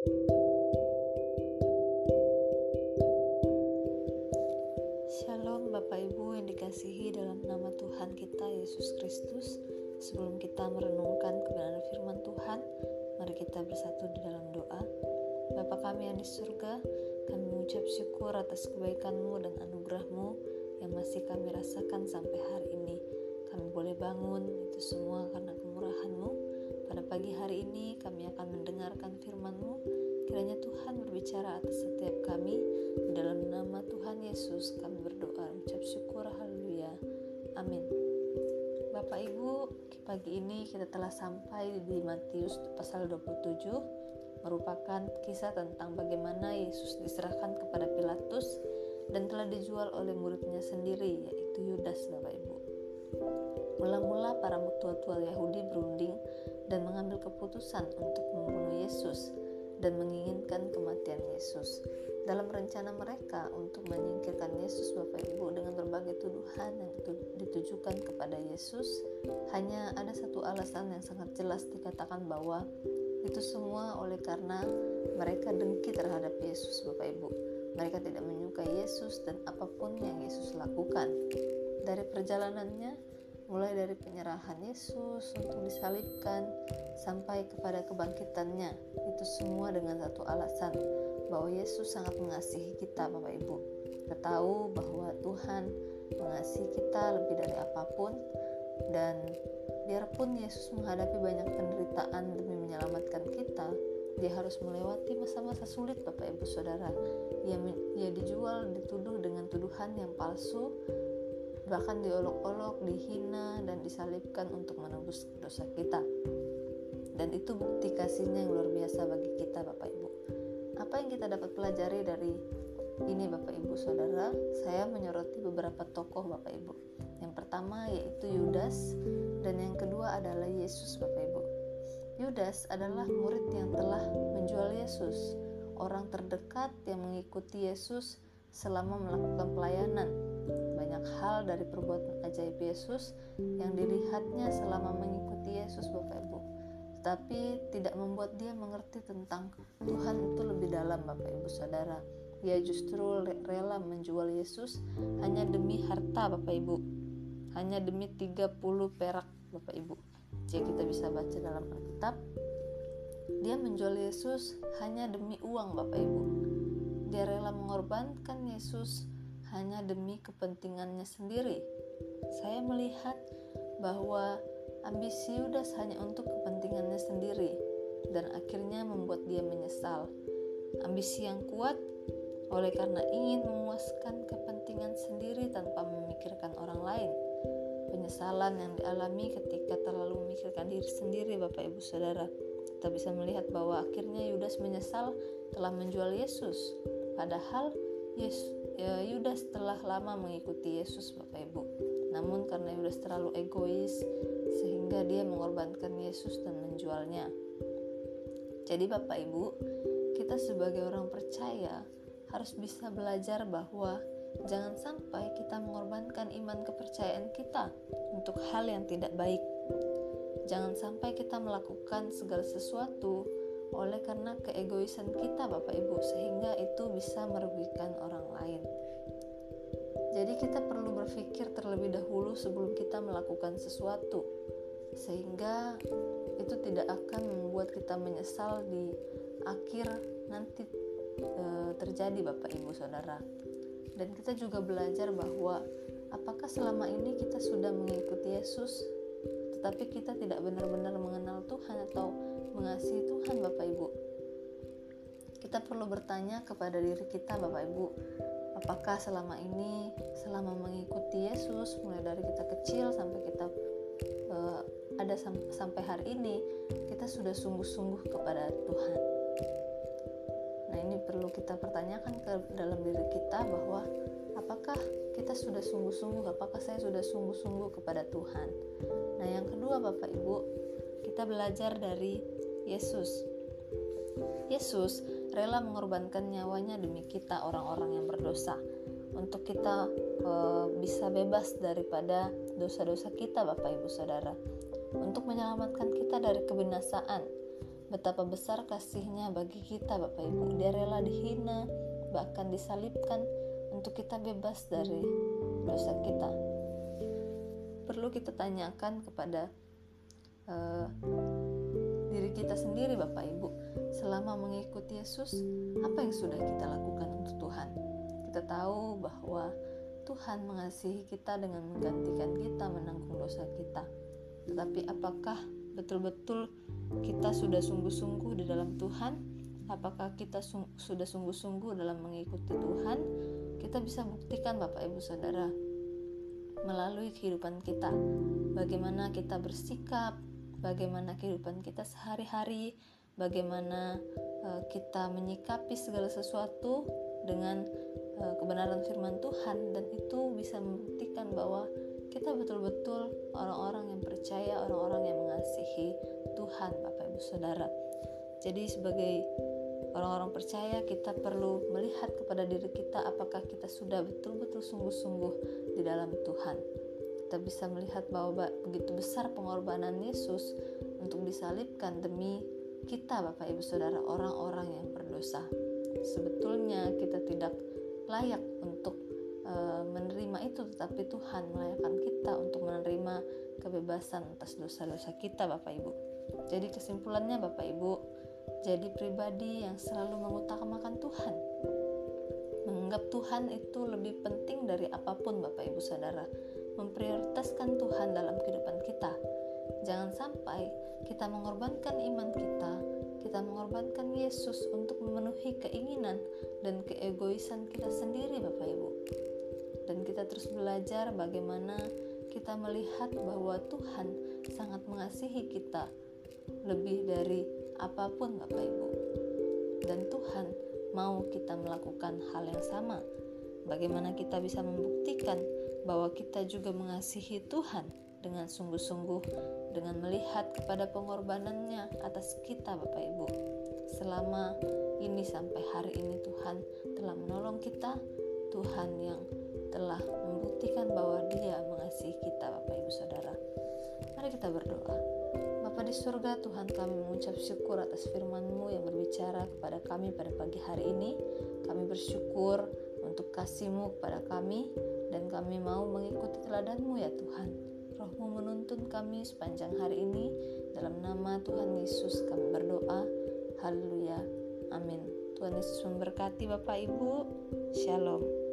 Shalom Bapak Ibu yang dikasihi dalam nama Tuhan kita Yesus Kristus. Sebelum kita merenungkan kebenaran firman Tuhan Mari kita bersatu di dalam doa. Bapa kami yang di surga Kami mengucap syukur atas kebaikanmu dan anugerahmu Yang masih kami rasakan sampai hari ini. Kami boleh bangun itu semua karena kemurahanmu. Pada pagi hari ini kami akan mendengarkan firman-Mu Kiranya Tuhan berbicara atas setiap kami. Dalam nama Tuhan Yesus kami berdoa ucap syukur haleluya. Amin. Bapak Ibu pagi ini kita telah sampai di Matius pasal 27 merupakan kisah tentang bagaimana Yesus diserahkan kepada Pilatus dan telah dijual oleh muridnya sendiri yaitu Yudas Bapak Ibu. Mula-mula para tua-tua Yahudi berunding dan mengambil keputusan untuk membunuh Yesus dan menginginkan kematian Yesus. Dalam rencana mereka untuk menyingkirkan Yesus Bapak Ibu dengan berbagai tuduhan yang ditujukan kepada Yesus, hanya ada satu alasan yang sangat jelas dikatakan bahwa itu semua oleh karena mereka dengki terhadap Yesus Bapak Ibu. Mereka tidak menyukai Yesus dan apa pun yang Yesus lakukan. Dari perjalanannya, mulai dari penyerahan Yesus untuk disalibkan sampai kepada kebangkitannya. Itu semua dengan satu alasan bahwa Yesus sangat mengasihi kita Bapak Ibu. Kita tahu bahwa Tuhan mengasihi kita lebih dari apa pun dan biarpun Yesus menghadapi banyak penderitaan demi menyelamatkan kita, dia harus melewati masa-masa sulit Bapak Ibu Saudara. Ia, ia dijual, dituduh dengan tuduhan yang palsu bahkan diolok-olok, dihina, dan disalibkan untuk menebus dosa kita. Dan itu bukti kasihnya yang luar biasa bagi kita Bapak Ibu. Apa yang kita dapat pelajari dari ini Bapak Ibu Saudara? Saya menyoroti beberapa tokoh Bapak Ibu. Yang pertama yaitu Yudas dan yang kedua adalah Yesus Bapak Ibu. Yudas adalah murid yang telah menjual Yesus, orang terdekat yang mengikuti Yesus selama melakukan pelayanan hal dari perbuatan ajaib Yesus yang dilihatnya selama mengikuti Yesus Bapak Ibu. Tetapi tidak membuat dia mengerti tentang Tuhan itu lebih dalam Bapak Ibu Saudara. Dia justru rela menjual Yesus hanya demi harta Bapak Ibu. Hanya demi 30 perak Bapak Ibu. Jika kita bisa baca dalam Alkitab dia menjual Yesus hanya demi uang Bapak Ibu. Dia rela mengorbankan Yesus hanya demi kepentingannya sendiri. Saya melihat bahwa ambisi Yudas hanya untuk kepentingannya sendiri dan akhirnya membuat dia menyesal. Ambisi yang kuat oleh karena ingin memuaskan kepentingan sendiri tanpa memikirkan orang lain. Penyesalan yang dialami ketika terlalu memikirkan diri sendiri Bapak Ibu Saudara. Kita bisa melihat bahwa akhirnya Yudas menyesal telah menjual Yesus. Padahal Yesus Yudas telah lama mengikuti Yesus Bapak Ibu. Namun karena Yudas terlalu egois sehingga dia mengorbankan Yesus dan menjualnya. Jadi Bapak Ibu, kita sebagai orang percaya harus bisa belajar bahwa jangan sampai kita mengorbankan iman kepercayaan kita untuk hal yang tidak baik. Jangan sampai kita melakukan segala sesuatu oleh karena keegoisan kita Bapak Ibu sehingga itu bisa merugikan orang lain. Jadi kita perlu berpikir terlebih dahulu sebelum kita melakukan sesuatu sehingga itu tidak akan membuat kita menyesal di akhir nanti e, terjadi Bapak Ibu Saudara. Dan kita juga belajar bahwa apakah selama ini kita sudah mengikuti Yesus tetapi kita tidak benar-benar mengenal Tuhan atau mengasihi Tuhan Bapak Ibu. Kita perlu bertanya kepada diri kita Bapak Ibu, apakah selama ini selama mengikuti Yesus mulai dari kita kecil sampai kita uh, ada sam sampai hari ini kita sudah sungguh-sungguh kepada Tuhan. Nah, ini perlu kita pertanyakan ke dalam diri kita bahwa apakah kita sudah sungguh-sungguh, apakah saya sudah sungguh-sungguh kepada Tuhan. Nah, yang kedua Bapak Ibu, kita belajar dari Yesus. Yesus rela mengorbankan nyawanya demi kita orang-orang yang berdosa untuk kita e, bisa bebas daripada dosa-dosa kita Bapak Ibu Saudara untuk menyelamatkan kita dari kebinasaan betapa besar kasihnya bagi kita Bapak Ibu. Dia rela dihina, bahkan disalibkan untuk kita bebas dari dosa kita. Perlu kita tanyakan kepada kita sendiri Bapak Ibu, selama mengikuti Yesus, apa yang sudah kita lakukan untuk Tuhan? Kita tahu bahwa Tuhan mengasihi kita dengan menggantikan kita menanggung dosa kita. Tetapi apakah betul-betul kita sudah sungguh-sungguh di dalam Tuhan? Apakah kita sung sudah sungguh-sungguh dalam mengikuti Tuhan? Kita bisa buktikan Bapak Ibu Saudara melalui kehidupan kita. Bagaimana kita bersikap, bagaimana kehidupan kita sehari-hari, bagaimana uh, kita menyikapi segala sesuatu dengan uh, kebenaran firman Tuhan dan itu bisa membuktikan bahwa kita betul-betul orang-orang yang percaya, orang-orang yang mengasihi Tuhan, Bapak Ibu Saudara. Jadi sebagai orang-orang percaya kita perlu melihat kepada diri kita apakah kita sudah betul-betul sungguh-sungguh di dalam Tuhan. Kita bisa melihat bahwa begitu besar pengorbanan Yesus untuk disalibkan demi kita Bapak Ibu Saudara orang-orang yang berdosa. Sebetulnya kita tidak layak untuk uh, menerima itu tetapi Tuhan melayakkan kita untuk menerima kebebasan atas dosa-dosa kita Bapak Ibu. Jadi kesimpulannya Bapak Ibu, jadi pribadi yang selalu mengutamakan Tuhan. Menganggap Tuhan itu lebih penting dari apa pun Bapak Ibu Saudara. Memprioritaskan Tuhan dalam kehidupan kita. Jangan sampai kita mengorbankan iman kita, kita mengorbankan Yesus untuk memenuhi keinginan dan keegoisan kita sendiri Bapak Ibu. Dan kita terus belajar bagaimana kita melihat bahwa Tuhan sangat mengasihi kita lebih dari apa pun Bapak Ibu. Dan Tuhan mau kita melakukan hal yang sama. Bagaimana kita bisa membuktikan bahwa kita juga mengasihi Tuhan dengan sungguh-sungguh dengan melihat kepada pengorbanannya atas kita Bapak Ibu. Selama ini sampai hari ini Tuhan telah menolong kita, Tuhan yang telah membuktikan bahwa Dia mengasihi kita, Bapak Ibu Saudara. Mari kita berdoa. Bapa di surga, Tuhan kami mengucap syukur atas firman-Mu yang berbicara kepada kami pada pagi hari ini. Kami bersyukur untuk kasih-Mu kepada kami dan kami mau mengikuti teladan-Mu ya Tuhan. Roh-Mu menuntun kami sepanjang hari ini. Dalam nama Tuhan Yesus kami berdoa. Haleluya. Amin. Tuhan Yesus memberkati Bapak Ibu. Shalom.